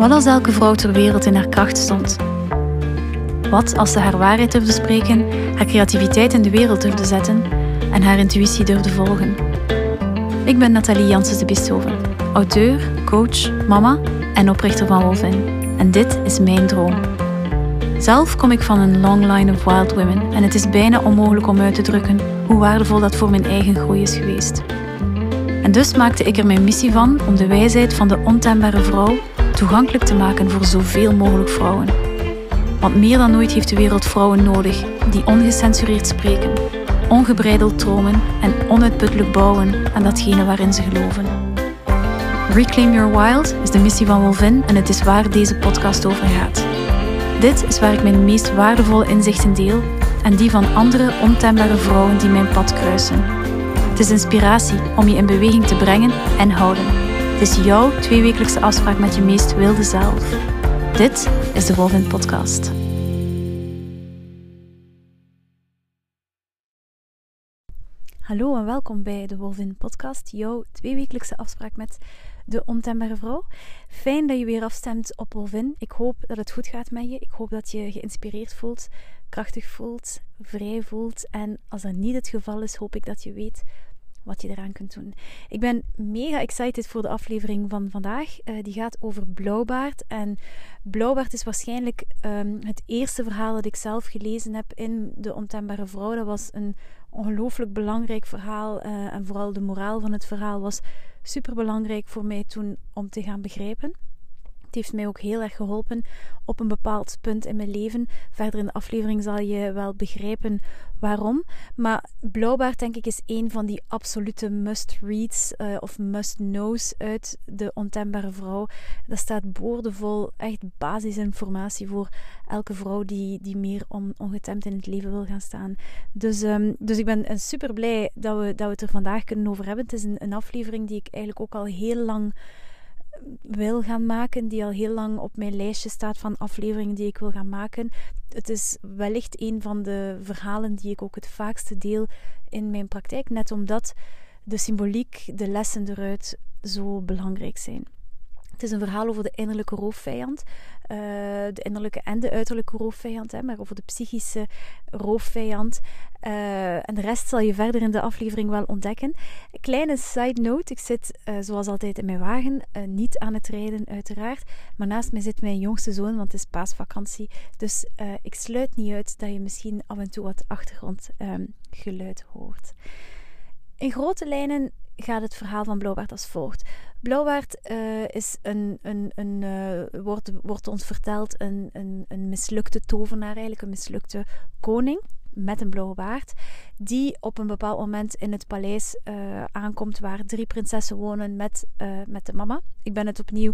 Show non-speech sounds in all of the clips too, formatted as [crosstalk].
Wat als elke vrouw ter wereld in haar kracht stond? Wat als ze haar waarheid durfde spreken, haar creativiteit in de wereld durfde zetten en haar intuïtie durfde volgen? Ik ben Nathalie Janssens de Bisthoven, auteur, coach, mama en oprichter van Wolvin. En dit is mijn droom. Zelf kom ik van een long line of wild women en het is bijna onmogelijk om uit te drukken hoe waardevol dat voor mijn eigen groei is geweest. En dus maakte ik er mijn missie van om de wijsheid van de ontembare vrouw toegankelijk te maken voor zoveel mogelijk vrouwen. Want meer dan ooit heeft de wereld vrouwen nodig die ongecensureerd spreken, ongebreideld dromen en onuitputtelijk bouwen aan datgene waarin ze geloven. Reclaim Your Wild is de missie van Wolvin en het is waar deze podcast over gaat. Dit is waar ik mijn meest waardevolle inzichten deel en die van andere ontembare vrouwen die mijn pad kruisen. Het is inspiratie om je in beweging te brengen en houden. Het jouw tweewekelijkse afspraak met je meest wilde zelf. Dit is de Wolvin Podcast. Hallo en welkom bij de Wolvin Podcast, jouw tweewekelijkse afspraak met de ontembare vrouw. Fijn dat je weer afstemt op Wolvin. Ik hoop dat het goed gaat met je. Ik hoop dat je geïnspireerd voelt, krachtig voelt, vrij voelt. En als dat niet het geval is, hoop ik dat je weet wat je eraan kunt doen. Ik ben mega excited voor de aflevering van vandaag. Uh, die gaat over Blauwbaard. En Blauwbaard is waarschijnlijk um, het eerste verhaal dat ik zelf gelezen heb in De Ontembare Vrouw. Dat was een ongelooflijk belangrijk verhaal. Uh, en vooral de moraal van het verhaal was super belangrijk voor mij toen om te gaan begrijpen. Heeft mij ook heel erg geholpen op een bepaald punt in mijn leven. Verder in de aflevering zal je wel begrijpen waarom. Maar Blauwbaard, denk ik, is een van die absolute must-reads uh, of must-knows uit de ontembare vrouw. Daar staat boordevol echt basisinformatie voor elke vrouw die, die meer on, ongetemd in het leven wil gaan staan. Dus, um, dus ik ben super blij dat we, dat we het er vandaag kunnen over hebben. Het is een, een aflevering die ik eigenlijk ook al heel lang wil gaan maken, die al heel lang op mijn lijstje staat van afleveringen die ik wil gaan maken. Het is wellicht een van de verhalen die ik ook het vaakste deel in mijn praktijk, net omdat de symboliek, de lessen eruit zo belangrijk zijn. Het is een verhaal over de innerlijke roofvijand. Uh, de innerlijke en de uiterlijke roofvijand, hè, maar over de psychische roofvijand. Uh, en de rest zal je verder in de aflevering wel ontdekken. Kleine side note: ik zit uh, zoals altijd in mijn wagen, niet aan het rijden, uiteraard. Maar naast mij zit mijn jongste zoon, want het is paasvakantie. Dus ik sluit niet uit dat je misschien af en toe wat achtergrondgeluid hoort. In grote lijnen gaat het verhaal van Blauwbaard als volgt. Blauwbaard uh, is een, een, een uh, wordt, wordt ons verteld, een, een, een mislukte tovenaar, eigenlijk een mislukte koning met een blauwe baard, die op een bepaald moment in het paleis uh, aankomt waar drie prinsessen wonen met, met de mama. Ik ben het opnieuw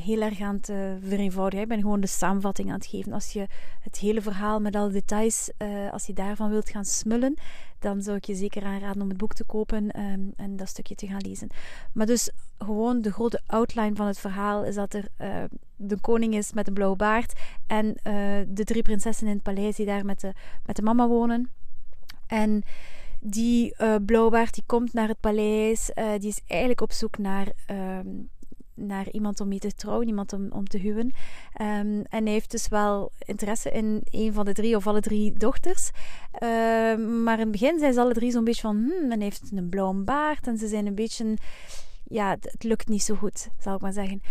heel erg aan het uh, vereenvoudigen. Ik ben gewoon de samenvatting aan het geven. Als je het hele verhaal met alle details, uh, als je daarvan wilt gaan smullen, dan zou ik je zeker aanraden om het boek te kopen um, en dat stukje te gaan lezen. Maar dus gewoon de grote outline van het verhaal is dat er uh, de koning is met een blauwe baard en de drie prinsessen in het paleis die daar met de, met de mama wonen. En die uh, blauwbaard die komt naar het paleis. Die is eigenlijk op zoek naar uh, naar iemand om mee te trouwen, iemand om, om te huwen. Um, en hij heeft dus wel interesse in een van de drie of alle drie dochters. Um, maar in het begin zijn ze alle drie zo'n beetje van, hmm, hij heeft een blauwe baard en ze zijn een beetje, ja, het, lukt niet zo goed, zal ik maar zeggen.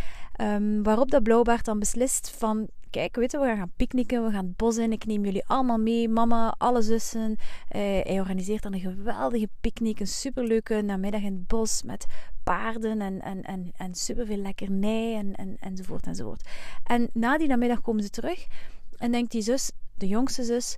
Um, waarop dat blauwbaard dan beslist van, kijk, weet je, we gaan picknicken, we gaan het bos in, ik neem jullie allemaal mee, mama, alle zussen. Uh, hij organiseert dan een geweldige picknick, een superleuke namiddag in het bos met paarden en, en, en, en superveel lekkernij en, en, enzovoort enzovoort. En na die namiddag komen ze terug en denkt die zus, de jongste zus,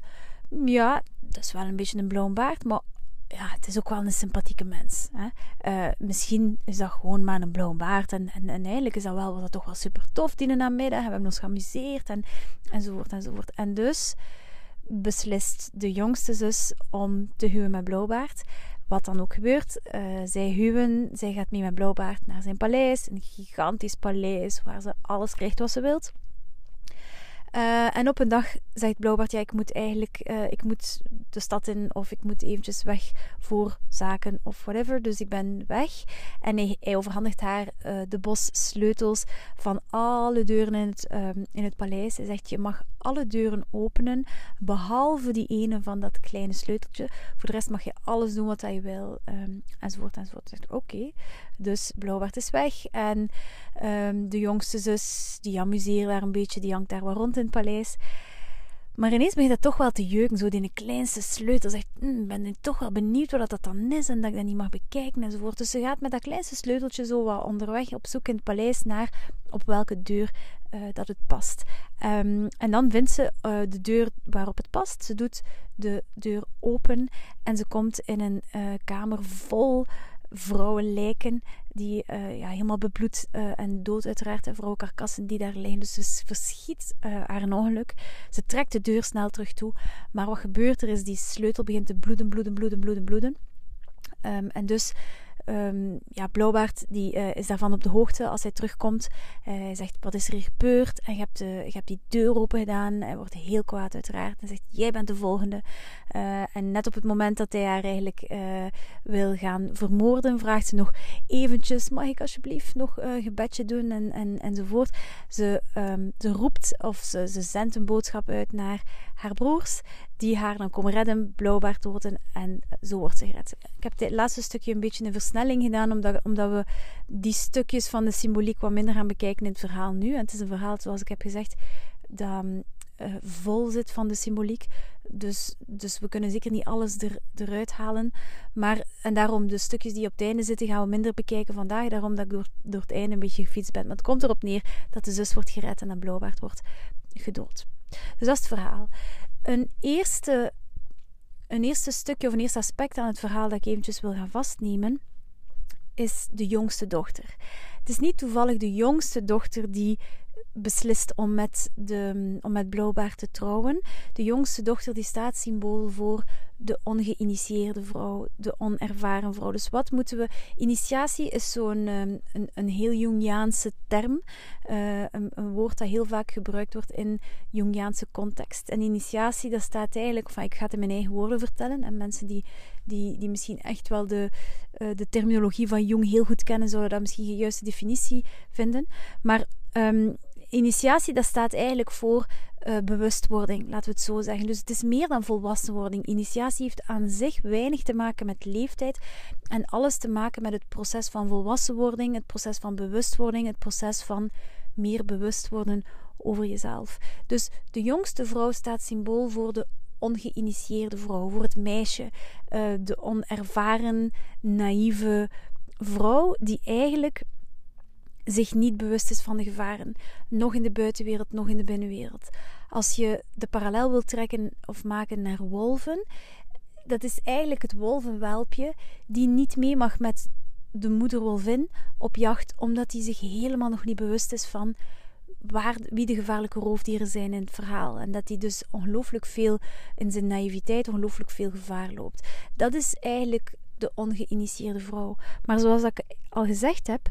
ja, dat is wel een beetje een blauw baard, maar ja, het is ook wel een sympathieke mens. Hè? Uh, misschien is dat gewoon maar een blauwe baard. En, en, en eigenlijk is dat wel, was dat toch wel super tof die namiddag. We hebben ons geamuseerd en, enzovoort enzovoort. En dus beslist de jongste zus om te huwen met blauwbaard. Wat dan ook gebeurt, uh, zij huwen, zij gaat mee met blauwbaard naar zijn paleis. Een gigantisch paleis waar ze alles krijgt wat ze wilt. Uh, en op een dag zegt Blauwbaard, ja, ik moet eigenlijk, uh, ik moet de stad in of ik moet eventjes weg voor zaken of whatever. Dus ik ben weg. En hij, overhandigt haar uh, de bos sleutels van alle deuren in het, um, in het paleis. Hij zegt, je mag alle deuren openen, behalve die ene van dat kleine sleuteltje. Voor de rest mag je alles doen wat je wil, um, enzovoort, enzovoort. Zegt, oké. Dus Blauwbaard is weg en um, de jongste zus, die amuseert daar een beetje, die hangt daar wat rond in het paleis. Maar ineens begint dat toch wel te jeuken. Zo die kleinste sleutel zegt, hm, ben ik toch wel benieuwd wat dat dan is en dat ik dat niet mag bekijken enzovoort. Dus ze gaat met dat kleinste sleuteltje zo wat onderweg op zoek in het paleis naar op welke deur uh, dat het past. Um, en dan vindt ze uh, de deur waarop het past. Ze doet de deur open en ze komt in een uh, kamer vol vrouwenlijken die uh, ja, helemaal bebloed uh, en dood uiteraard. En vrouwenkarkassen die daar liggen. Dus ze verschiet uh, haar ongeluk. Ze trekt de deur snel terug toe. Maar wat gebeurt er is, die sleutel begint te bloeden, bloeden, bloeden, bloeden, bloeden. Um, en dus um, ja, Blauwbaard die, is daarvan op de hoogte als hij terugkomt. Uh, hij zegt, wat is er gebeurd? En je hebt, de, je hebt die deur open gedaan. Hij wordt heel kwaad uiteraard. En zegt, jij bent de volgende. Uh, en net op het moment dat hij haar eigenlijk wil gaan vermoorden, vraagt ze nog eventjes, mag ik alsjeblieft nog een gebedje doen? En, en, enzovoort. Ze, um, ze roept of ze, ze zendt een boodschap uit naar haar broers die haar dan komen redden, blauwbaard worden en zo wordt ze gered. Ik heb dit laatste stukje een beetje een versnelling gedaan, omdat, omdat we die stukjes van de symboliek wat minder gaan bekijken in het verhaal nu. En het is een verhaal, zoals ik heb gezegd, dat uh, vol zit van de symboliek. Dus, dus we kunnen zeker niet alles er, eruit halen. Maar, en daarom de stukjes die op het einde zitten, gaan we minder bekijken vandaag. Daarom dat ik door, door het einde een beetje gefietst ben. Maar het komt erop neer dat de zus wordt gered en dat blauwbaard wordt gedood. Dus dat is het verhaal een eerste, een eerste stukje of een eerste aspect aan het verhaal dat ik eventjes wil gaan vastnemen, is de jongste dochter. Het is niet toevallig de jongste dochter die beslist om met, de, om met Blauwbaard te trouwen. De jongste dochter die staat symbool voor de ongeïnitieerde vrouw, de onervaren vrouw. Dus wat moeten we... Initiatie is zo'n um, een, een heel Jungiaanse term. Uh, een, een, woord dat heel vaak gebruikt wordt in Jungiaanse context. En initiatie, dat staat eigenlijk... Enfin, ik ga het in mijn eigen woorden vertellen. En mensen die, die, die misschien echt wel de, uh, de terminologie van Jung heel goed kennen, zullen dat misschien geen juiste definitie vinden. Maar... Um, initiatie, dat staat eigenlijk voor uh, bewustwording, laten we het zo zeggen. Dus het is meer dan volwassenwording. Initiatie heeft aan zich weinig te maken met leeftijd en alles te maken met het proces van volwassenwording, het proces van bewustwording, het proces van meer bewust worden over jezelf. Dus de jongste vrouw staat symbool voor de ongeïnitieerde vrouw, voor het meisje, uh, de onervaren, naïeve vrouw die eigenlijk zich niet bewust is van de gevaren, nog in de buitenwereld, nog in de binnenwereld. Als je de parallel wilt trekken of maken naar wolven, dat is eigenlijk het wolvenwelpje die niet mee mag met de moederwolvin op jacht, omdat hij zich helemaal nog niet bewust is van waar, wie de gevaarlijke roofdieren zijn in het verhaal. En dat hij dus ongelooflijk veel in zijn naïviteit, ongelooflijk veel gevaar loopt. Dat is eigenlijk de ongeïnitieerde vrouw. Maar zoals ik al gezegd heb,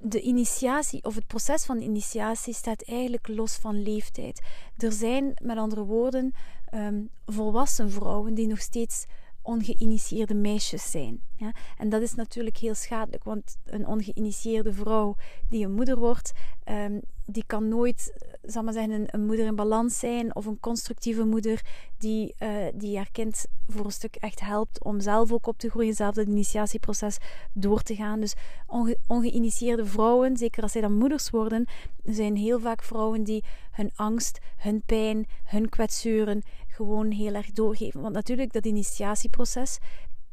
de initiatie of het proces van initiatie staat eigenlijk los van leeftijd. Er zijn, met andere woorden, um, volwassen vrouwen die nog steeds ongeïnitieerde meisjes zijn. Ja? En dat is natuurlijk heel schadelijk, want een ongeïnitieerde vrouw die een moeder wordt, um, die kan nooit, zal maar zeggen, een, moeder in balans zijn of een constructieve moeder die, uh, die haar kind voor een stuk echt helpt om zelf ook op te groeien, zelf dat initiatieproces door te gaan. Dus onge, ongeïnitieerde vrouwen, zeker als zij dan moeders worden, zijn heel vaak vrouwen die hun angst, hun pijn, hun kwetsuren gewoon heel erg doorgeven. Want natuurlijk, dat initiatieproces,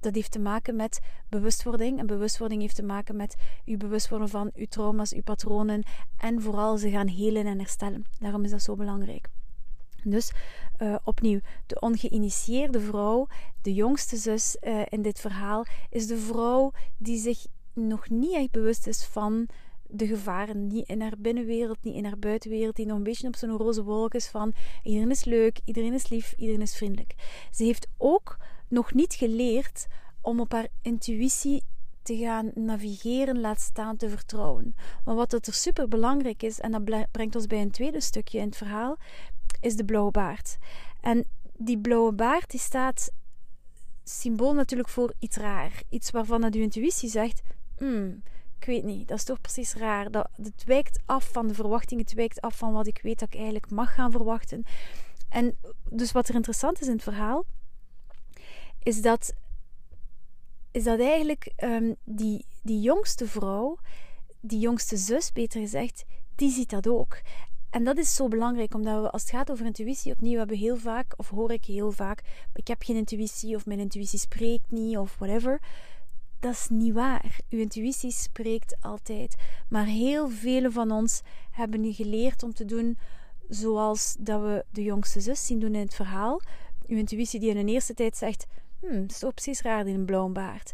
dat heeft te maken met bewustwording. En bewustwording heeft te maken met uw bewustwording van uw trauma's, uw patronen. En vooral ze gaan helen en herstellen. Daarom is dat zo belangrijk. Dus uh, opnieuw, de ongeïnitieerde vrouw, de jongste zus uh, in dit verhaal, is de vrouw die zich nog niet echt bewust is van de gevaren. Niet in haar binnenwereld, niet in haar buitenwereld. Die nog een beetje op zo'n roze wolk is van iedereen is leuk, iedereen is lief, iedereen is vriendelijk. Ze heeft ook nog niet geleerd om op haar intuïtie te gaan navigeren, laat staan te vertrouwen. Maar wat er super belangrijk is, en dat brengt ons bij een tweede stukje in het verhaal, is de blauwe baard. En die blauwe baard die staat symbool natuurlijk voor iets raar. Iets waarvan dat uw intuïtie zegt: hmm, ik weet niet, dat is toch precies raar. Dat, het wijkt af van de verwachting, het wijkt af van wat ik weet dat ik eigenlijk mag gaan verwachten. En dus wat er interessant is in het verhaal, is dat, is dat eigenlijk um, die, die jongste vrouw, die jongste zus beter gezegd, die ziet dat ook. En dat is zo belangrijk, omdat we, als het gaat over intuïtie, opnieuw hebben heel vaak, of hoor ik heel vaak, ik heb geen intuïtie, of mijn intuïtie spreekt niet, of whatever. Dat is niet waar. Uw intuïtie spreekt altijd. Maar heel vele van ons hebben geleerd om te doen zoals dat we de jongste zus zien doen in het verhaal. Uw intuïtie die in de eerste tijd zegt, hmm, dat is toch precies raar, die een blauwe baard.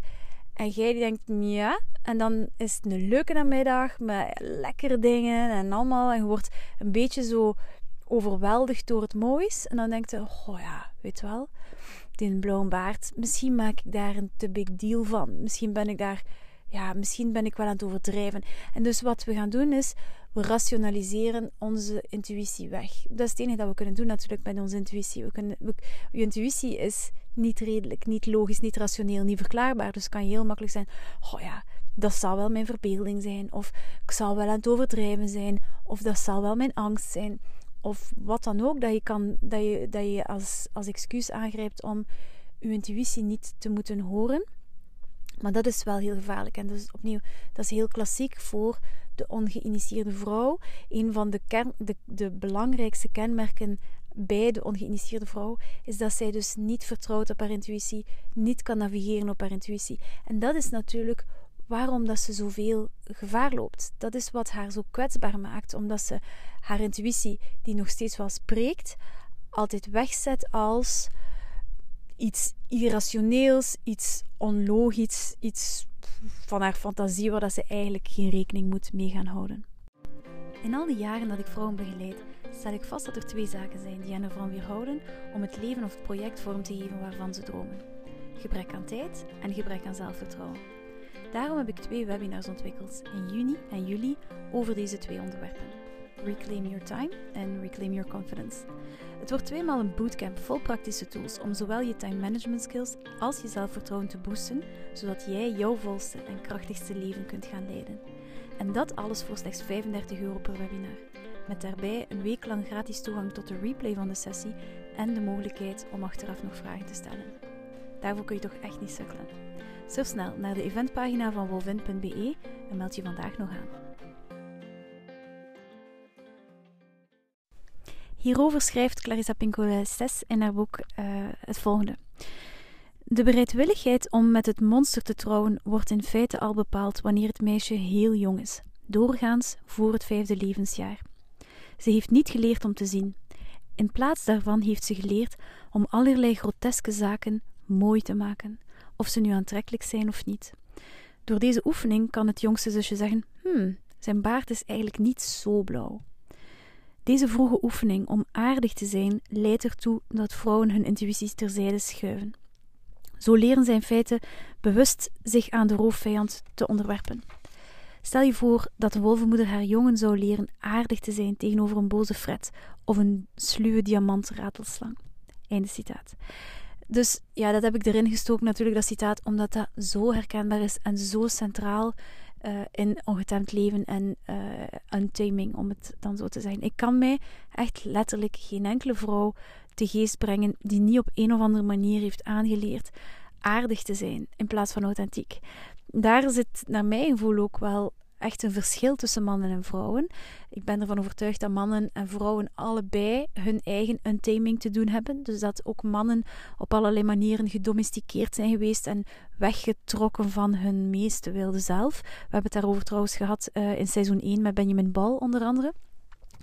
En jij die denkt, ja. En dan is het een leuke namiddag met lekkere dingen en allemaal. En je wordt een beetje zo overweldigd door het moois. En dan denkt je, oh ja, weet wel, die blauwe baard. Misschien maak ik daar een te big deal van. Misschien ben ik daar, ja, misschien ben ik wel aan het overdrijven. En dus wat we gaan doen is, we rationaliseren onze intuïtie weg. Dat is het enige dat we kunnen doen natuurlijk met onze intuïtie. We kunnen, je intuïtie is niet redelijk, niet logisch, niet rationeel, niet verklaarbaar. Dus kan je heel makkelijk zijn, oh ja, dat zal wel mijn verbeelding zijn. Of ik zal wel aan het overdrijven zijn. Of dat zal wel mijn angst zijn. Of wat dan ook, dat je, kan, dat je, dat je als, als excuus aangrijpt om je intuïtie niet te moeten horen. Maar dat is wel heel gevaarlijk. En dus opnieuw, dat is heel klassiek voor de ongeïnitieerde vrouw. Een van de, kern, de, de belangrijkste kenmerken bij de ongeïnitieerde vrouw is dat zij dus niet vertrouwt op haar intuïtie, niet kan navigeren op haar intuïtie. En dat is natuurlijk waarom dat ze zoveel gevaar loopt. Dat is wat haar zo kwetsbaar maakt, omdat ze haar intuïtie, die nog steeds wel spreekt, altijd wegzet als iets irrationeels, iets onlogisch, iets van haar fantasie waar dat ze eigenlijk geen rekening moet mee gaan houden. In al die jaren dat ik vrouwen begeleid, stel ik vast dat er twee zaken zijn die hen ervan weerhouden om het leven of het project vorm te geven waarvan ze dromen. Gebrek aan tijd en gebrek aan zelfvertrouwen. Daarom heb ik twee webinars ontwikkeld in juni en juli over deze twee onderwerpen. Reclaim Your Time en Reclaim Your Confidence. Het wordt tweemaal een bootcamp vol praktische tools om zowel je time management skills als je zelfvertrouwen te boosten, zodat jij jouw volste en krachtigste leven kunt gaan leiden. En dat alles voor slechts 35 euro per webinar. Met daarbij een week lang gratis toegang tot de replay van de sessie en de mogelijkheid om achteraf nog vragen te stellen. Daarvoor kun je toch echt niet sukkelen. Surf snel naar de eventpagina van wolvin.be en meld je vandaag nog aan. Hierover schrijft Clarissa Pinkola-Estes in haar boek uh, het volgende. De bereidwilligheid om met het monster te trouwen wordt in feite al bepaald wanneer het meisje heel jong is, doorgaans voor het vijfde levensjaar. Ze heeft niet geleerd om te zien. In plaats daarvan heeft ze geleerd om allerlei groteske zaken mooi te maken, of ze nu aantrekkelijk zijn of niet. Door deze oefening kan het jongste zusje zeggen: Hmm, zijn baard is eigenlijk niet zo blauw. Deze vroege oefening om aardig te zijn leidt ertoe dat vrouwen hun intuïties terzijde schuiven. Zo leren zij in feite bewust zich aan de roofvijand te onderwerpen. Stel je voor dat een wolvenmoeder haar jongen zou leren aardig te zijn tegenover een boze fret of een sluwe diamantratelslang. Einde citaat. Dus ja, dat heb ik erin gestoken natuurlijk, dat citaat, omdat dat zo herkenbaar is en zo centraal uh, in ongetemd leven en uh, untaming, om het dan zo te zeggen. Ik kan mij echt letterlijk geen enkele vrouw te geest brengen die niet op een of andere manier heeft aangeleerd aardig te zijn in plaats van authentiek. Daar zit naar mijn gevoel ook wel echt een verschil tussen mannen en vrouwen. Ik ben ervan overtuigd dat mannen en vrouwen allebei hun eigen untaming te doen hebben. Dus dat ook mannen op allerlei manieren gedomesticeerd zijn geweest en weggetrokken van hun meeste wilde zelf. We hebben het daarover trouwens gehad uh, in seizoen 1 met Benjamin Bal onder andere.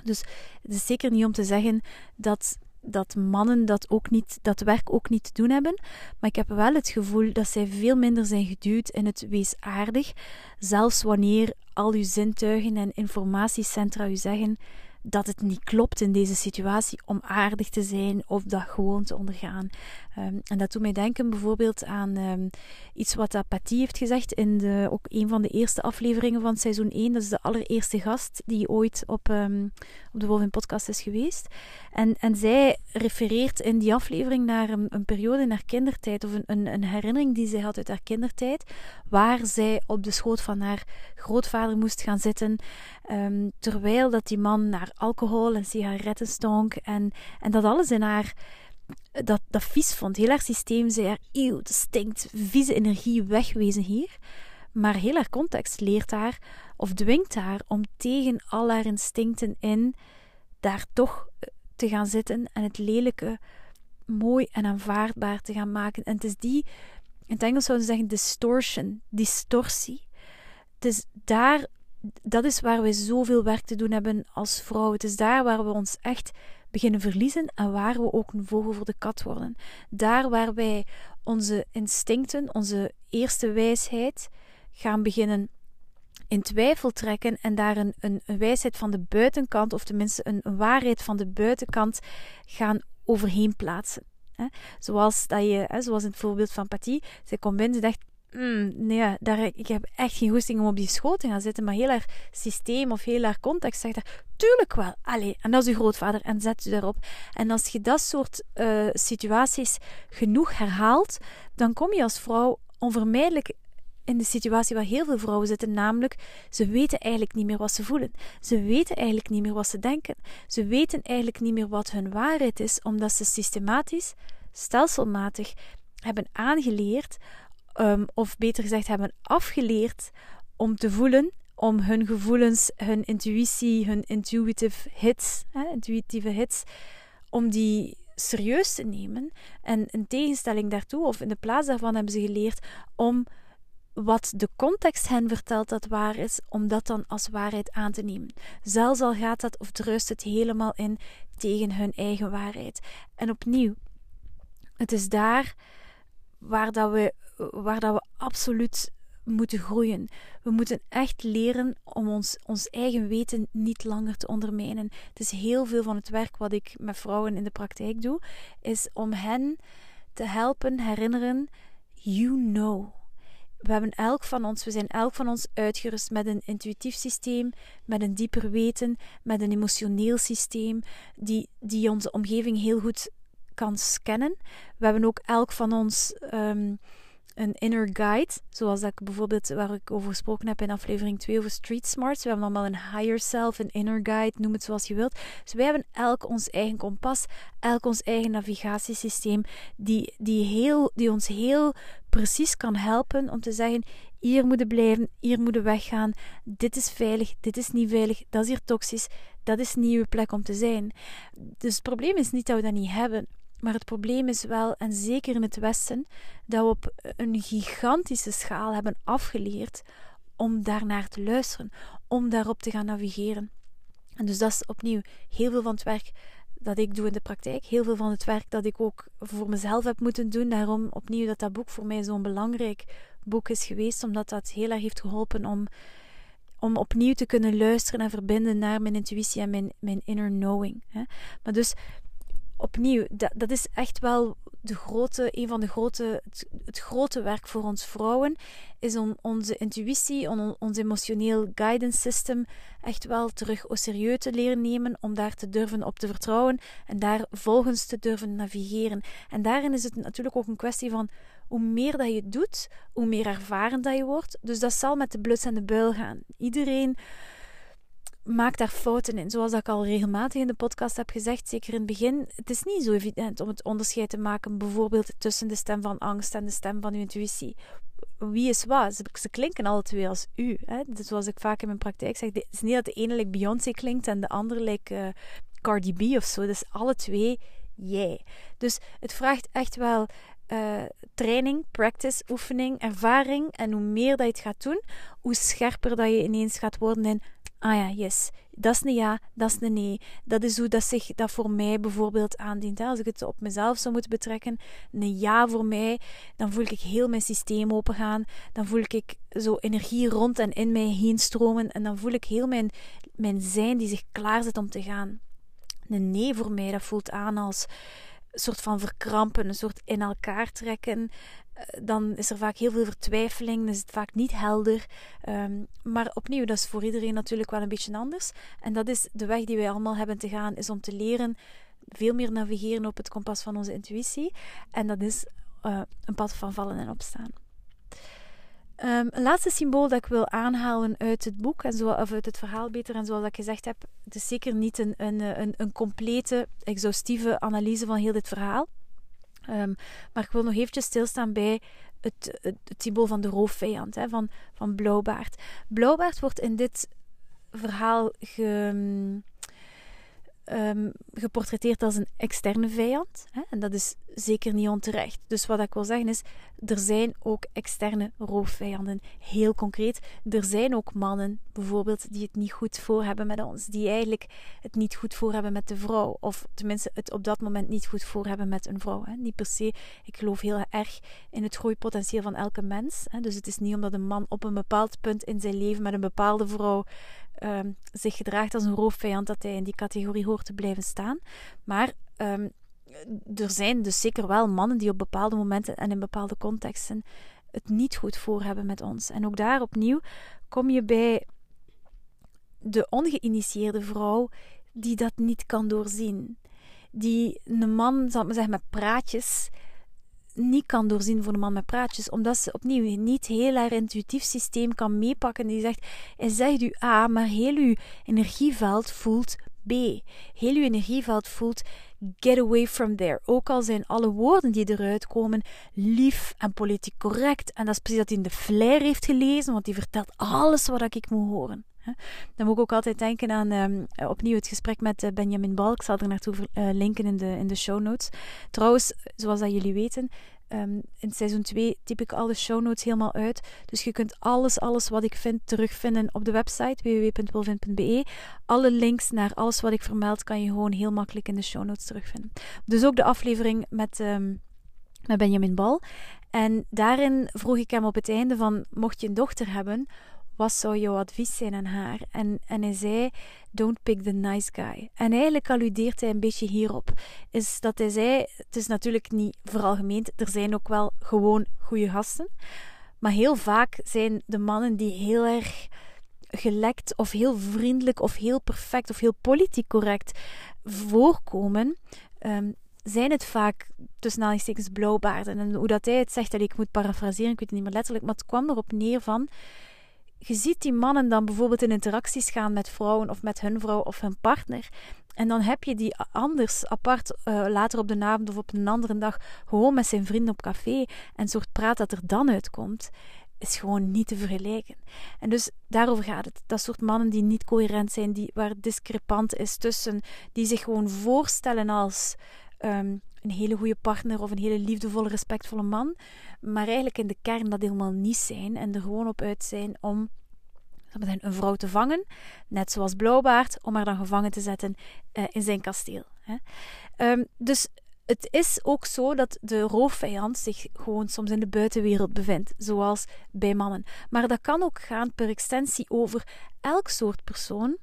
Dus het is zeker niet om te zeggen dat dat mannen dat, ook niet, dat werk ook niet te doen hebben. Maar ik heb wel het gevoel dat zij veel minder zijn geduwd in het wees aardig. Zelfs wanneer al uw zintuigen en informatiecentra u zeggen dat het niet klopt in deze situatie om aardig te zijn of dat gewoon te ondergaan. Ehm, en dat doet mij denken bijvoorbeeld aan um, iets wat Paty heeft gezegd in de, ook een van de eerste afleveringen van seizoen 1. Dat is de allereerste gast die ooit op, um, op de Wolvin podcast is geweest. En, en zij refereert in die aflevering naar een, een periode in haar kindertijd, of een, een, een, herinnering die zij had uit haar kindertijd, waar zij op de schoot van haar grootvader moest gaan zitten, terwijl dat die man naar alcohol en sigaretten stonk en, en dat alles in haar dat, dat vies vond. Heel haar systeem zei haar, eeuw, het stinkt, vieze energie, wegwezen hier. Maar heel haar context leert haar, of dwingt haar, om tegen al haar instincten in, daar toch eh, te gaan zitten en het lelijke mooi en aanvaardbaar te gaan maken. En het is die, in het Engels zouden ze zeggen distortion, distortie. Het is daar, dat is waar we zoveel werk te doen hebben als vrouw. Het is daar waar we ons echt beginnen verliezen en waar we ook een vogel voor de kat worden. Daar waar wij onze instincten, onze eerste wijsheid gaan beginnen in twijfel trekken en daar een, een, wijsheid van de buitenkant, of tenminste een, waarheid van de buitenkant, gaan overheen plaatsen. Zoals, dat je, zoals in het voorbeeld van Patty, zij komt binnen, ze dacht, mm, nee, daar, ik heb echt geen goesting om op die schoot te gaan zitten. Maar heel haar systeem of heel haar context zegt er, tuurlijk wel. Allee, en dat is uw grootvader en zet u daarop. En als je dat soort uh, situaties genoeg herhaalt, dan kom je als vrouw onvermijdelijk in de situatie waar heel veel vrouwen zitten, namelijk ze weten eigenlijk niet meer wat ze voelen. Ze weten eigenlijk niet meer wat ze denken. Ze weten eigenlijk niet meer wat hun waarheid is, omdat ze systematisch, stelselmatig hebben aangeleerd um, of beter gezegd hebben afgeleerd om te voelen, om hun gevoelens, hun intuïtie, hun intuitive hits, hè, intuïtieve hits, om die serieus te nemen. En in tegenstelling daartoe, of in de plaats daarvan, hebben ze geleerd om wat de context hen vertelt dat waar is, om dat dan als waarheid aan te nemen. Zelfs al gaat dat of druist het helemaal in tegen hun eigen waarheid. En opnieuw, het is daar waar dat we waar dat we absoluut moeten groeien. We moeten echt leren om ons, ons eigen weten niet langer te ondermijnen. Het is heel veel van het werk wat ik met vrouwen in de praktijk doe, is om hen te helpen herinneren, you know. We hebben elk van ons, we zijn elk van ons uitgerust met een intuïtief systeem, met een dieper weten, met een emotioneel systeem, die, die onze omgeving heel goed kan scannen. We hebben ook elk van ons ehm, een inner guide, zoals dat ik bijvoorbeeld waar ik over gesproken heb in aflevering 2 over Street Smarts. We hebben allemaal een higher self, een inner guide, noem het zoals je wilt. Dus wij hebben elk ons eigen kompas, elk ons eigen navigatiesysteem, die, die, heel, die ons heel precies kan helpen om te zeggen: hier moeten blijven, hier moeten weggaan, dit is veilig, dit is niet veilig, dat is hier toxisch, dat is niet uw plek om te zijn. Dus het probleem is niet dat we dat niet hebben. Maar het probleem is wel, en zeker in het Westen, dat we op een gigantische schaal hebben afgeleerd om daarnaar te luisteren, om daarop te gaan navigeren. En dus dat is opnieuw heel veel van het werk dat ik doe in de praktijk, heel veel van het werk dat ik ook voor mezelf heb moeten doen. Daarom opnieuw dat dat boek voor mij zo'n belangrijk boek is geweest, omdat dat heel erg heeft geholpen om, om opnieuw te kunnen luisteren en verbinden naar mijn intuïtie en mijn, mijn inner knowing. Maar dus opnieuw, dat, dat is echt wel de grote, een van de grote, het, grote werk voor ons vrouwen, is om onze intuïtie, on, ons emotioneel guidance system echt wel terug au serieus te leren nemen, om daar te durven op te vertrouwen en daar volgens te durven navigeren. En daarin is het natuurlijk ook een kwestie van hoe meer dat je doet, hoe meer ervaren dat je wordt. Dus dat zal met de bluts en de buil gaan. Iedereen maak daar fouten in. Zoals ik al regelmatig in de podcast heb gezegd, zeker in het begin, het is niet zo evident om het onderscheid te maken, bijvoorbeeld tussen de stem van angst en de stem van uw intuïtie. Wie is wat? Ze, klinken alle twee als u. Hè? Dus zoals ik vaak in mijn praktijk zeg, het is niet dat de ene like Beyoncé klinkt en de andere like uh, Cardi B of zo. Dus alle twee jij. Dus het vraagt echt wel uh, training, practice, oefening, ervaring. En hoe meer dat je het gaat doen, hoe scherper dat je ineens gaat worden in ah ja, yes, dat is een ja, dat is een nee. Dat is hoe dat zich dat voor mij bijvoorbeeld aandient. Als ik het op mezelf zou moeten betrekken, een ja voor mij, dan voel ik heel mijn systeem opengaan. Dan voel ik zo energie rond en in mij heen stromen. En dan voel ik heel mijn, mijn zijn die zich klaarzet om te gaan. Een nee voor mij, dat voelt aan als soort van verkrampen, een soort in elkaar trekken. Eh, dan is er vaak heel veel vertwijfeling, is het vaak niet helder. Ehm, maar opnieuw, dat is voor iedereen natuurlijk wel een beetje anders. En dat is de weg die wij allemaal hebben te gaan, is om te leren veel meer navigeren op het kompas van onze intuïtie. En dat is uh, een pad van vallen en opstaan. Um, een laatste symbool dat ik wil aanhalen uit het boek, en zo, of uit het verhaal beter, en zoals ik gezegd heb, het is zeker niet een, een, een, een complete, exhaustieve analyse van heel dit verhaal. Um, maar ik wil nog eventjes stilstaan bij het, het, van de roofvijand, hè, van, van Blauwbaard. Blauwbaard wordt in dit verhaal ge, um, geportretteerd als een externe vijand. Hè? En dat is zeker niet onterecht. Dus wat ik wil zeggen is, er zijn ook externe roofvijanden. Heel concreet, er zijn ook mannen bijvoorbeeld die het niet goed voor hebben met ons. Die eigenlijk het niet goed voor hebben met de vrouw. Of tenminste het op dat moment niet goed voor hebben met een vrouw. Hè? Niet per se. Ik geloof heel erg in het groeipotentieel van elke mens. Hè? Dus het is niet omdat een man op een bepaald punt in zijn leven met een bepaalde vrouw um, zich gedraagt als een roofvijand, dat hij in die categorie hoort te blijven staan. Maar um, er zijn dus zeker wel mannen die op bepaalde momenten en in bepaalde contexten het niet goed voor hebben met ons. En ook daar opnieuw kom je bij de ongeïnitieerde vrouw die dat niet kan doorzien. Die een man, zal ik maar zeggen, met praatjes niet kan doorzien voor een man met praatjes, omdat ze opnieuw niet heel haar intuïtief systeem kan meepakken. Die zegt, hij zegt u A, maar heel uw energieveld voelt B. Heel uw energieveld voelt get away from there. Ook al zijn alle woorden die eruit komen lief en politiek correct. En dat is precies dat hij in de flair heeft gelezen, want die vertelt alles wat ik moet horen. Dan moet ik ook altijd denken aan um, opnieuw het gesprek met uh, Benjamin Balk. Ik zal er naartoe uh, linken in de, in de show notes. Trouwens, zoals dat jullie weten, um, in seizoen 2 typ ik alle show notes helemaal uit. Dus je kunt alles, alles wat ik vind terugvinden op de website www.wilvin.be. Alle links naar alles wat ik vermeld kan je gewoon heel makkelijk in de show notes terugvinden. Dus ook de aflevering met, um, met Benjamin Bal. En daarin vroeg ik hem op het einde van, mocht je een dochter hebben, wat zou jouw advies zijn aan haar? En, en hij zei, don't pick the nice guy. En eigenlijk alludeert hij een beetje hierop. Is dat hij zei, het is natuurlijk niet veralgemeend, er zijn ook wel gewoon goede gasten. Maar heel vaak zijn de mannen die heel erg gelekt of heel vriendelijk of heel perfect of heel politiek correct voorkomen, um, zijn het vaak tussen aanhalingstekens blauwbaarden. En hoe dat hij het zegt, dat ik moet parafraseren, ik weet het niet meer letterlijk, maar het kwam erop neer van je ziet die mannen dan bijvoorbeeld in interacties gaan met vrouwen of met hun vrouw of hun partner. En dan heb je die anders apart uh, later op de avond of op een andere dag gewoon met zijn vrienden op café. En soort praat dat er dan uitkomt, is gewoon niet te vergelijken. En dus daarover gaat het. Dat soort mannen die niet coherent zijn, die, waar discrepant is tussen, die zich gewoon voorstellen als um, een hele goede partner of een hele liefdevolle, respectvolle man, maar eigenlijk in de kern dat helemaal niet zijn en er gewoon op uit zijn om een vrouw te vangen, net zoals Blauwbaard, om haar dan gevangen te zetten uh, in zijn kasteel. Hè. Um, dus het is ook zo dat de roofvijand zich gewoon soms in de buitenwereld bevindt, zoals bij mannen. Maar dat kan ook gaan per extensie over elk soort persoon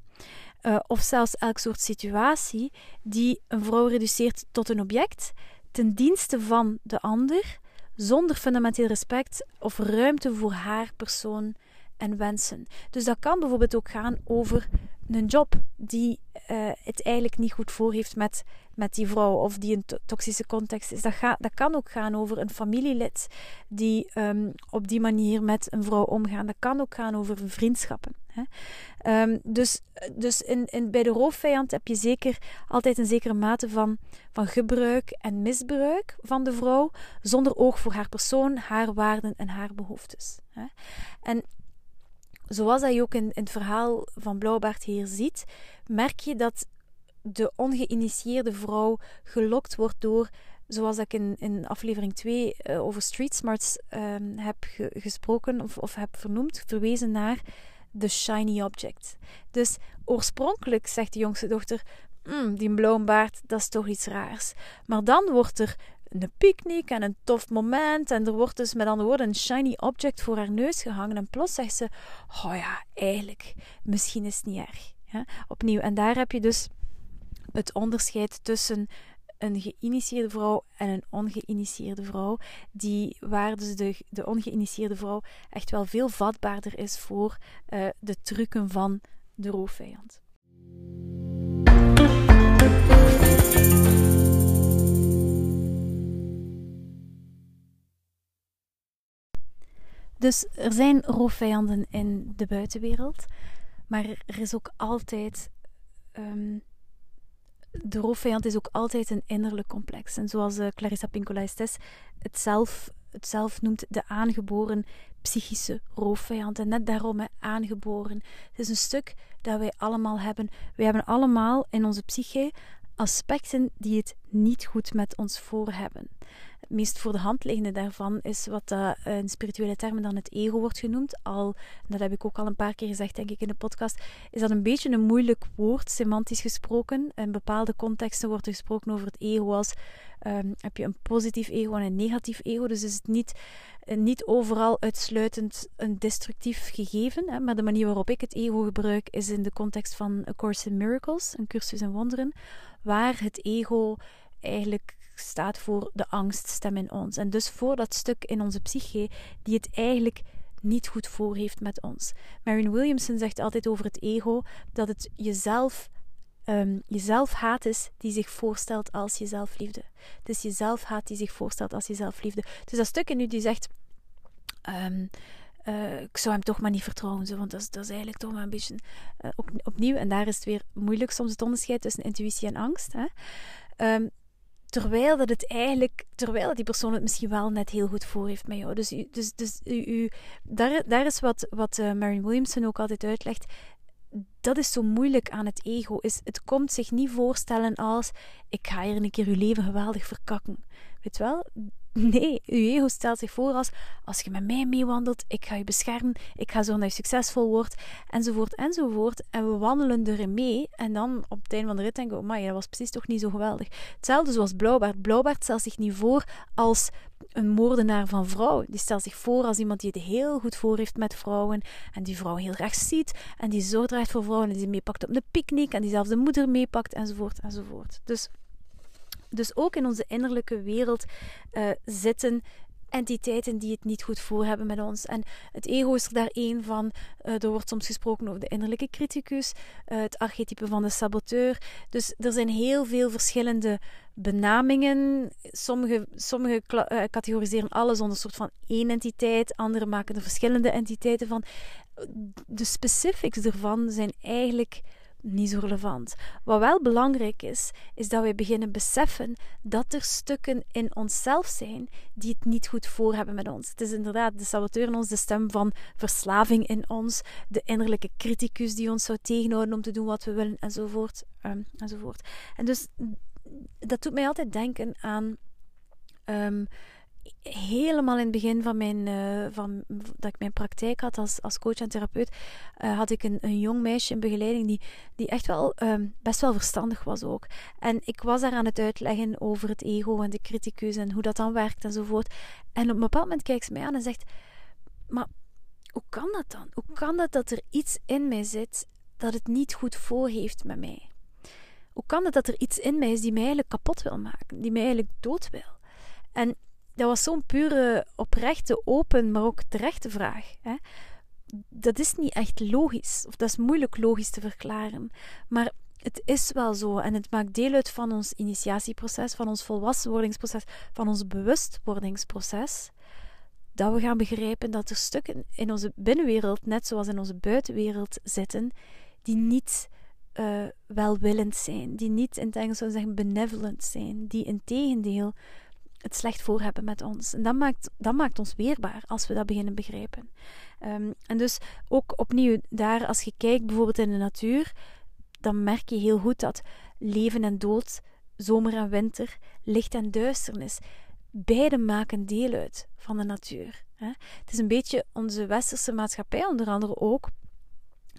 uh, of zelfs elk soort situatie die een vrouw reduceert tot een object ten dienste van de ander, zonder fundamenteel respect of ruimte voor haar persoon en wensen. Dus dat kan bijvoorbeeld ook gaan over een job die uh, het eigenlijk niet goed voor heeft met, met die vrouw of die een toxische context is. Dat, gaat, dat kan ook gaan over een familielid die um, op die manier met een vrouw omgaan. Dat kan ook gaan over vriendschappen. Hè. Um, dus dus in, in, bij de roofvijand heb je zeker altijd een zekere mate van, van gebruik en misbruik van de vrouw, zonder oog voor haar persoon, haar waarden en haar behoeftes. Hè. En zoals dat je ook in, in het verhaal van Blauwbaard hier ziet, merk je dat de ongeïnitieerde vrouw gelokt wordt door, zoals ik in, in aflevering 2 uh, eh, over Street Smarts um, heb ge, gesproken of, of heb vernoemd, verwezen naar de shiny object. Dus oorspronkelijk zegt de jongste dochter: mm, die blauwbaard, dat is toch iets raars. Maar dan wordt er een picknick en een tof moment. En er wordt dus met andere woorden een shiny object voor haar neus gehangen. En plots zegt ze: Oh ja, eigenlijk, misschien is het niet erg. Opnieuw. En daar heb je dus het onderscheid tussen een geïnitieerde vrouw en een ongeïnitieerde vrouw. Die, waar dus de, de ongeïnitieerde vrouw echt wel veel vatbaarder is voor uh, de trucken van de roofvijand. Dus er zijn roofvijanden in de buitenwereld, maar er is ook altijd. Um, de roofvijand is ook altijd een innerlijk complex. En zoals uh, Clarissa Pinkola Estes het zelf, zelf noemt, de aangeboren psychische roofvijand. En net daarom hè, aangeboren. Het is een stuk dat wij allemaal hebben. Wij hebben allemaal in onze psyche aspecten die het niet goed met ons voor hebben. Het meest voor de hand liggende daarvan is wat uh, in spirituele termen dan het ego wordt genoemd. Al, dat heb ik ook al een paar keer gezegd, denk ik, in de podcast, is dat een beetje een moeilijk woord, semantisch gesproken. In bepaalde contexten wordt er gesproken over het ego als um, heb je een positief ego en een negatief ego. Dus is het niet, eh, niet overal uitsluitend een destructief gegeven. Hè, maar de manier waarop ik het ego gebruik is in de context van A Course in Miracles, een cursus in wonderen, waar het ego eigenlijk staat voor de angststem in ons. En dus voor dat stuk in onze psyche die het eigenlijk niet goed voor heeft met ons. Marion Williamson zegt altijd over het ego dat het jezelf, um, jezelf haat is die zich voorstelt als jezelfliefde. Het is jezelf haat die zich voorstelt als jezelfliefde. Dus dat stuk in u die zegt. Um, uh, ik zou hem toch maar niet vertrouwen, zo, want dat is, dat is eigenlijk toch maar een beetje uh, opnieuw. En daar is het weer moeilijk soms het onderscheid tussen intuïtie en angst. Hè. Um, Terwijl dat het eigenlijk, terwijl die persoon het misschien wel net heel goed voor heeft met jou. Dus, dus, dus u, daar, daar is wat, wat uh, Marion Williamson ook altijd uitlegt. Dat is zo moeilijk aan het ego. Is, het komt zich niet voorstellen als: ik ga hier een keer uw leven geweldig verkakken. Weet wel? [laughs] Nee, uw ego stelt zich voor als: als je met mij meewandelt, ik ga je beschermen, ik ga zorgen dat je succesvol wordt, enzovoort, enzovoort. En we wandelen erin mee. En dan op het einde van de rit denken we: maar dat was precies toch niet zo geweldig. Hetzelfde zoals Blauwbaard. Blauwbaard stelt zich niet voor als een moordenaar van vrouwen. Die stelt zich voor als iemand die het heel goed voor heeft met vrouwen. En die vrouw heel graag ziet. En die zo draait voor vrouwen. En die meepakt op de picknick. En die zelfs de moeder meepakt. Enzovoort, enzovoort. Dus dus ook in onze innerlijke wereld uh, zitten entiteiten die het niet goed voor hebben met ons. En het ego is er daar één van. Uh, er wordt soms gesproken over de innerlijke criticus, uh, het archetype van de saboteur. Dus er zijn heel veel verschillende benamingen. Sommige, sommige categoriseren alles onder een soort van één entiteit, andere maken er verschillende entiteiten van. De specifics ervan zijn eigenlijk niet zo relevant. Wat wel belangrijk is, is dat wij beginnen beseffen dat er stukken in onszelf zijn die het niet goed voor hebben met ons. Het is inderdaad de saboteur in ons, de stem van verslaving in ons, de innerlijke criticus die ons zou tegenhouden om te doen wat we willen, enzovoort. Um, enzovoort. En dus dat doet mij altijd denken aan. Um, helemaal in het begin van, mijn, uh, van dat ik mijn praktijk had als, als coach en therapeut, uh, had ik een, een jong meisje in begeleiding die, die echt wel um, best wel verstandig was ook. En ik was daar aan het uitleggen over het ego en de criticus en hoe dat dan werkt enzovoort. En op een bepaald moment kijkt ze mij aan en zegt: Maar hoe kan dat dan? Hoe kan dat dat er iets in mij zit dat het niet goed voor heeft met mij? Hoe kan het dat er iets in mij is die mij eigenlijk kapot wil maken, die mij eigenlijk dood wil? En dat was zo'n pure, oprechte, open, maar ook terechte vraag. Hè? Dat is niet echt logisch, of dat is moeilijk logisch te verklaren. Maar het is wel zo en het maakt deel uit van ons initiatieproces, van ons volwassenwordingsproces, van ons bewustwordingsproces. Dat we gaan begrijpen dat er stukken in onze binnenwereld, net zoals in onze buitenwereld, zitten die niet uh, welwillend zijn, die niet in het Engels zeggen benevolent zijn, die in tegendeel het slecht voor hebben met ons. En dat maakt, dat maakt ons weerbaar als we dat beginnen begrijpen. Um, en dus ook opnieuw daar, als je kijkt bijvoorbeeld in de natuur, dan merk je heel goed dat leven en dood, zomer en winter, licht en duisternis, beide maken deel uit van de natuur. Het is een beetje onze westerse maatschappij, onder andere ook,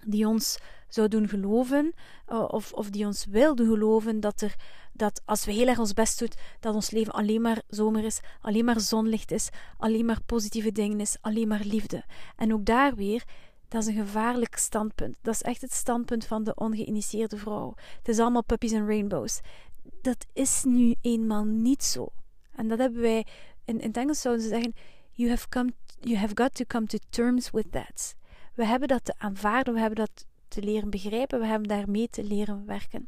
die ons zou doen geloven, uh, of, of die ons wil doen geloven, dat, er, dat als we heel erg ons best doen, dat ons leven alleen maar zomer is, alleen maar zonlicht is, alleen maar positieve dingen is, alleen maar liefde. En ook daar weer, dat is een gevaarlijk standpunt. Dat is echt het standpunt van de ongeïnitieerde vrouw. Het is allemaal puppies en rainbows. dat is nu eenmaal niet zo. En dat hebben wij, in, in het Engels zouden ze zeggen, you have, come, you have got to come to terms with that. We hebben dat te aanvaarden, we hebben dat te leren begrijpen, we hebben daarmee te leren werken.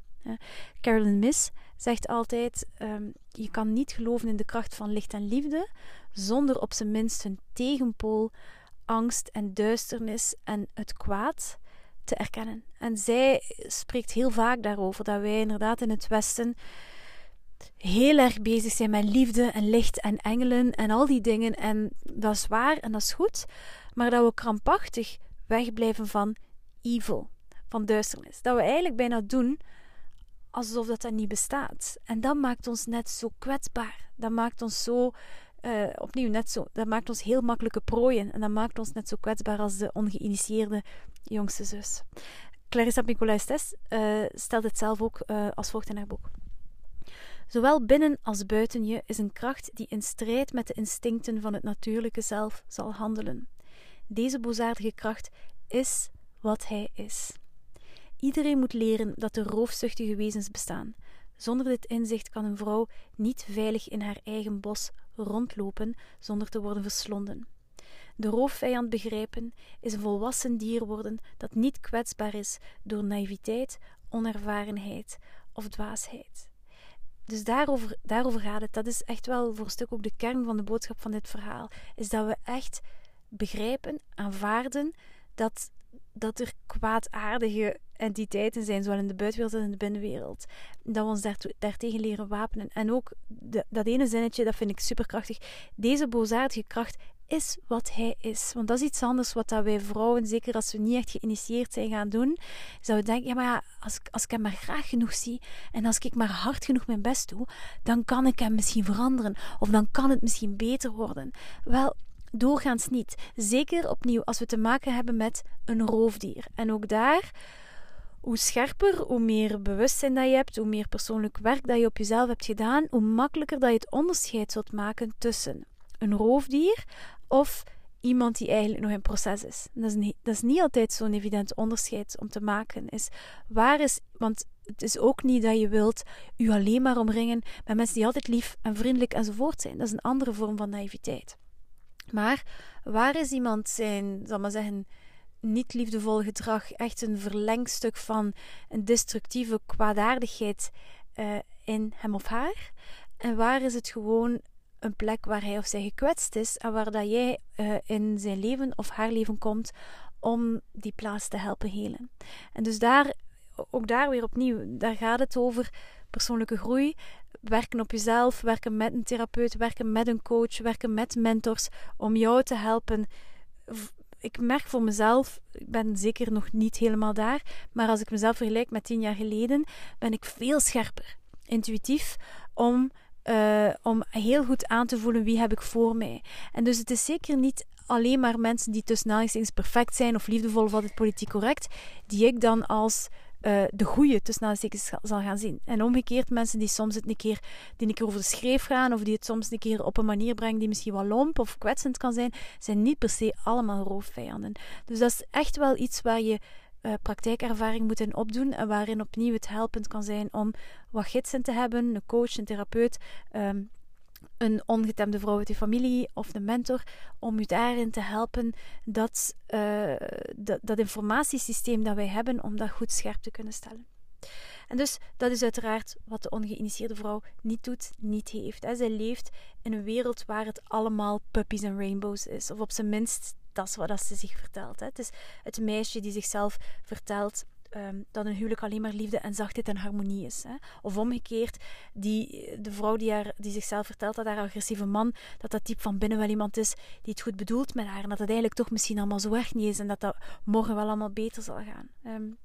Carolyn Miss zegt altijd: um, Je kan niet geloven in de kracht van licht en liefde zonder op zijn minst een tegenpool, angst en duisternis en het kwaad te erkennen. En zij spreekt heel vaak daarover dat wij inderdaad in het Westen heel erg bezig zijn met liefde en licht en engelen en al die dingen. En dat is waar en dat is goed, maar dat we krampachtig wegblijven van evil, van duisternis. Dat we eigenlijk bijna doen alsof dat, dat niet bestaat. En dat maakt ons net zo kwetsbaar. Dat maakt ons zo, uh, opnieuw net zo, dat maakt ons heel makkelijke prooien. En dat maakt ons net zo kwetsbaar als de ongeïnitieerde jongste zus. Clarissa Nicolai Stes uh, stelt het zelf ook uh, als volgt in haar boek. Zowel binnen als buiten je is een kracht die in strijd met de instincten van het natuurlijke zelf zal handelen. Deze boosaardige kracht is wat hij is. Iedereen moet leren dat er roofzuchtige wezens bestaan. Zonder dit inzicht kan een vrouw niet veilig in haar eigen bos rondlopen zonder te worden verslonden. De roofvijand begrijpen is een volwassen dier worden dat niet kwetsbaar is door naïviteit, onervarenheid of dwaasheid. Dus daarover, daarover gaat het. Dat is echt wel voor een stuk ook de kern van de boodschap van dit verhaal. Is dat we echt begrijpen, aanvaarden dat, dat er kwaadaardige entiteiten zijn, zowel in de buitenwereld als in de binnenwereld. Dat we ons daartegen leren wapenen. En ook dat ene zinnetje, dat vind ik superkrachtig. Deze boosaardige kracht is wat hij is. Want dat is iets anders wat dat wij vrouwen, zeker als we niet echt geïnitieerd zijn, gaan doen. Zouden denken, ja, maar ja, als, als ik hem maar graag genoeg zie en als ik maar hard genoeg mijn best doe, dan kan ik hem misschien veranderen. Of dan kan het misschien beter worden. Wel, doorgaans niet. Zeker opnieuw als we te maken hebben met een roofdier. En ook daar hoe scherper, hoe meer bewustzijn dat je hebt, hoe meer persoonlijk werk dat je op jezelf hebt gedaan, hoe makkelijker dat je het onderscheid zult maken tussen een roofdier of iemand die eigenlijk nog in proces is. Dat is niet, dat is niet altijd zo'n evident onderscheid om te maken. Is waar is, want het is ook niet dat je wilt u alleen maar omringen met mensen die altijd lief en vriendelijk enzovoort zijn. Dat is een andere vorm van naïviteit. Maar waar is iemand zijn, zal maar zeggen, niet liefdevol gedrag echt een verlengstuk van een destructieve kwaadaardigheid uh, in hem of haar? En waar is het gewoon een plek waar hij of zij gekwetst is en waar dat jij uh, in zijn leven of haar leven komt om die plaats te helpen helen? En dus daar, ook daar weer opnieuw, daar gaat het over persoonlijke groei, werken op jezelf, werken met een therapeut, werken met een coach, werken met mentors om jou te helpen ik merk voor mezelf, ik ben zeker nog niet helemaal daar, maar als ik mezelf vergelijk met tien jaar geleden, ben ik veel scherper, intuïtief, om, uh, om heel goed aan te voelen wie heb ik voor mij. En dus het is zeker niet alleen maar mensen die tussen perfect zijn of liefdevol of altijd politiek correct, die ik dan als uh, de goede tussen aanhalingstekens zal gaan zien. En omgekeerd mensen die soms het een keer, die een keer over de schreef gaan of die het soms een keer op een manier brengen die misschien wat lomp of kwetsend kan zijn, zijn niet per se allemaal roofvijanden. Dus dat is echt wel iets waar je uh, praktijkervaring moet in opdoen en waarin opnieuw het helpend kan zijn om wat gidsen te hebben, een coach, een therapeut, um, een ongetemde vrouw uit je familie of de mentor, om u daarin te helpen dat, uh, dat, dat informatiesysteem dat wij hebben, om dat goed scherp te kunnen stellen. En dus dat is uiteraard wat de ongeïnitieerde vrouw niet doet, niet heeft. Hè. Zij leeft in een wereld waar het allemaal puppies en rainbows is. Of op zijn minst, dat is wat ze zich vertelt. Hè. Het is het meisje die zichzelf vertelt um, dat een huwelijk alleen maar liefde en zachtheid en harmonie is. Hè? Of omgekeerd, die, de vrouw die, haar, die zichzelf vertelt dat haar agressieve man, dat dat type van binnen wel iemand is die het goed bedoelt met haar. En dat het eigenlijk toch misschien allemaal zo erg niet is en dat dat morgen wel allemaal beter zal gaan. Um,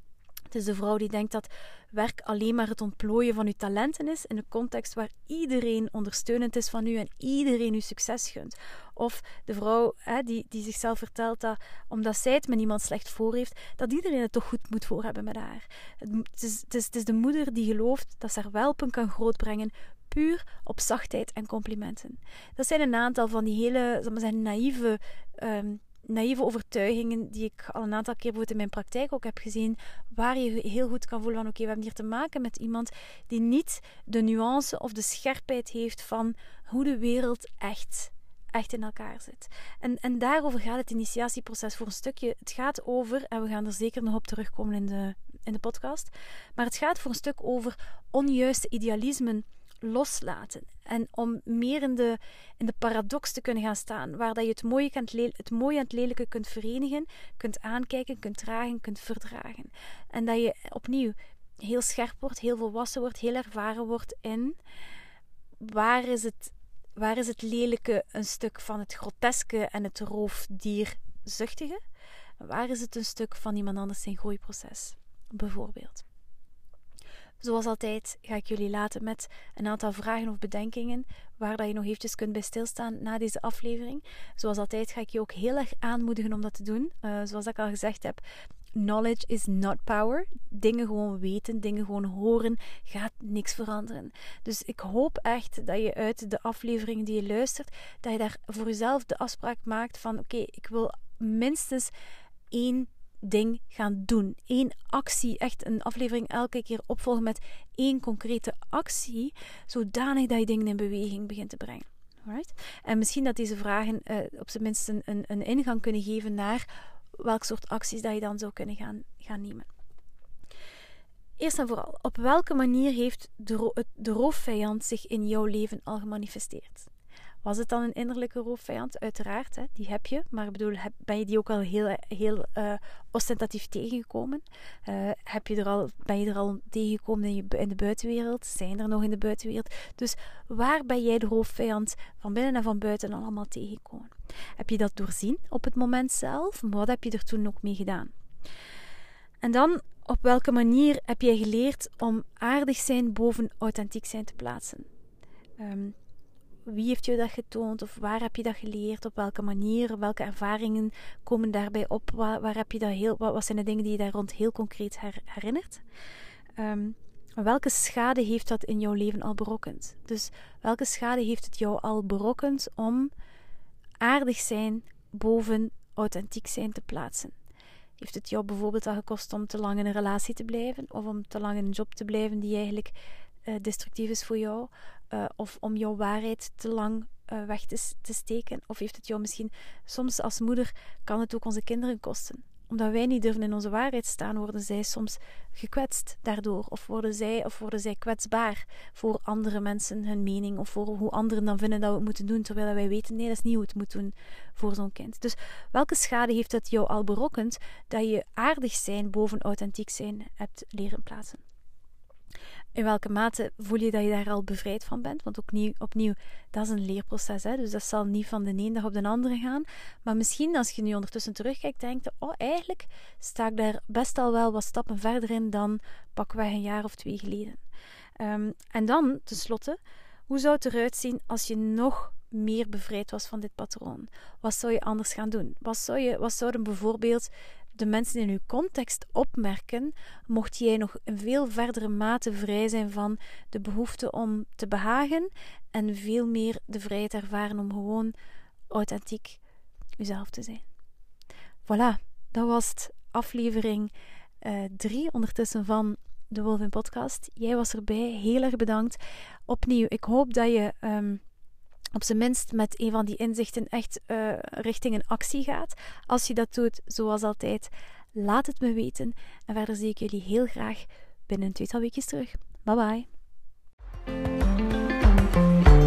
het is de vrouw die denkt dat werk alleen maar het ontplooien van uw talenten is in een context waar iedereen ondersteunend is van u en iedereen u succes gunt. Of de vrouw hè, die, die zichzelf vertelt dat omdat zij het met iemand slecht voor heeft, dat iedereen het toch goed moet voor hebben met haar. Het is, het is, het is de moeder die gelooft dat ze haar welpen kan grootbrengen puur op zachtheid en complimenten. Dat zijn een aantal van die hele, zeggen, naïeve um, naïeve overtuigingen die ik al een aantal keer in mijn praktijk ook heb gezien, waar je heel goed kan voelen van oké, we hebben hier te maken met iemand die niet de nuance of de scherpheid heeft van hoe de wereld echt, echt in elkaar zit. En, en daarover gaat het initiatieproces voor een stukje. Het gaat over, en we gaan er zeker nog op terugkomen in de, in de podcast, maar het gaat voor een stuk over onjuiste idealismen loslaten. En om meer in de, in de paradox te kunnen gaan staan, waar dat je het mooie, kan, het mooie en het lelijke kunt verenigen, kunt aankijken, kunt dragen, kunt verdragen. En dat je opnieuw heel scherp wordt, heel volwassen wordt, heel ervaren wordt in waar is het, waar is het lelijke een stuk van het groteske en het roofdierzuchtige? Waar is het een stuk van iemand anders zijn groeiproces? Bijvoorbeeld. Zoals altijd ga ik jullie laten met een aantal vragen of bedenkingen waar dat je nog eventjes kunt bij stilstaan na deze aflevering. Zoals altijd ga ik je ook heel erg aanmoedigen om dat te doen. Uh, zoals ik al gezegd heb, knowledge is not power. Dingen gewoon weten, dingen gewoon horen, gaat niks veranderen. Dus ik hoop echt dat je uit de afleveringen die je luistert, dat je daar voor jezelf de afspraak maakt van oké, ik wil minstens één ding gaan doen. Eén actie, echt een aflevering elke keer opvolgen met één concrete actie, zodanig dat je dingen in beweging begint te brengen. Alright? En misschien dat deze vragen uh, op zijn minst een, een, een, ingang kunnen geven naar welk soort acties dat je dan zou kunnen gaan, gaan nemen. Eerst en vooral, op welke manier heeft de, de roofvijand zich in jouw leven al gemanifesteerd? Was het dan een innerlijke roofvijand? Uiteraard, hè, die heb je. Maar bedoel, ben je die ook al heel, heel uh, ostentatief tegengekomen? Uh, heb je er al, ben je er al tegengekomen in, de buitenwereld? Zijn er nog in de buitenwereld? Dus waar ben jij de roofvijand van binnen en van buiten allemaal tegengekomen? Heb je dat doorzien op het moment zelf? Wat heb je er toen ook mee gedaan? En dan, op welke manier heb jij geleerd om aardig zijn boven authentiek zijn te plaatsen? Um, wie heeft je dat getoond of waar heb je dat geleerd? Op welke manier? Welke ervaringen komen daarbij op? Waar, heb je dat heel, wat, zijn de dingen die je daar rond heel concreet herinnert? Ehm, welke schade heeft dat in jouw leven al berokkend? Dus welke schade heeft het jou al berokkend om aardig zijn boven authentiek zijn te plaatsen? Heeft het jou bijvoorbeeld al gekost om te lang in een relatie te blijven of om te lang in een job te blijven die eigenlijk uh, destructief is voor jou? Uh, of om jouw waarheid te lang uh, weg te, te, steken? Of heeft het jou misschien soms als moeder kan het ook onze kinderen kosten? Omdat wij niet durven in onze waarheid staan, worden zij soms gekwetst daardoor. Of worden zij, of worden zij kwetsbaar voor andere mensen hun mening. Of voor hoe anderen dan vinden dat we het moeten doen. Terwijl wij weten, nee, dat is niet hoe het moet doen voor zo'n kind. Dus welke schade heeft het jou al berokkend dat je aardig zijn boven authentiek zijn hebt leren plaatsen? In welke mate voel je dat je daar al bevrijd van bent? Want opnieuw, opnieuw dat is een leerproces. Hè? Dus dat zal niet van de ene dag op de andere gaan. Maar misschien als je nu ondertussen terugkijkt, denkt je: oh, eigenlijk sta ik daar best al wel wat stappen verder in dan pakweg een jaar of twee geleden. Um, en dan, tenslotte, hoe zou het eruit zien als je nog meer bevrijd was van dit patroon? Wat zou je anders gaan doen? Wat, zou je, wat zouden bijvoorbeeld de mensen in uw context opmerken, mocht jij nog in veel verdere mate vrij zijn van de behoefte om te behagen en veel meer de vrijheid ervaren om gewoon authentiek uzelf te zijn. Voilà, dat was het aflevering 3 uh, ondertussen van de Wolvin Podcast. Jij was erbij, heel erg bedankt. Opnieuw, ik hoop dat je. Um, op zijn minst met een van die inzichten echt uh, richting een actie gaat. Als je dat doet, zoals altijd, laat het me weten. En verder zie ik jullie heel graag binnen een tweetal weekjes terug. Bye bye.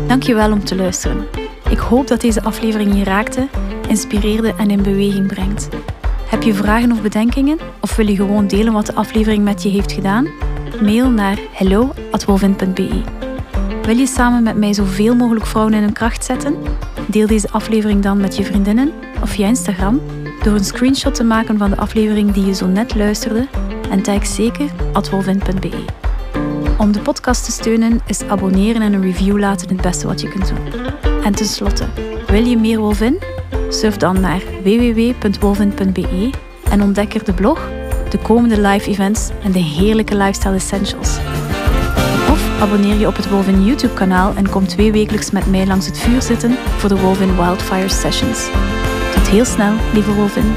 Dankjewel om te luisteren. Ik hoop dat deze aflevering je raakte, inspireerde en in beweging brengt. Heb je vragen of bedenkingen? Of wil je gewoon delen wat de aflevering met je heeft gedaan? Mail naar hello.wolvin.be. Wil je samen met mij zoveel mogelijk vrouwen in hun kracht zetten? Deel deze aflevering dan met je vriendinnen of via Instagram door een screenshot te maken van de aflevering die je zo net luisterde en tag zeker atwolvin.be. Om de podcast te steunen is abonneren en een review laten het beste wat je kunt doen. En tenslotte, wil je meer Wolvin? Surf dan naar www.wolvin.be en ontdek er de blog, de komende live events en de heerlijke lifestyle essentials. Abonneer je op het Wolvin YouTube kanaal en kom twee wekelijks met mij langs het vuur zitten voor de Wolvin Wildfire Sessions. Tot heel snel, lieve Wolvin.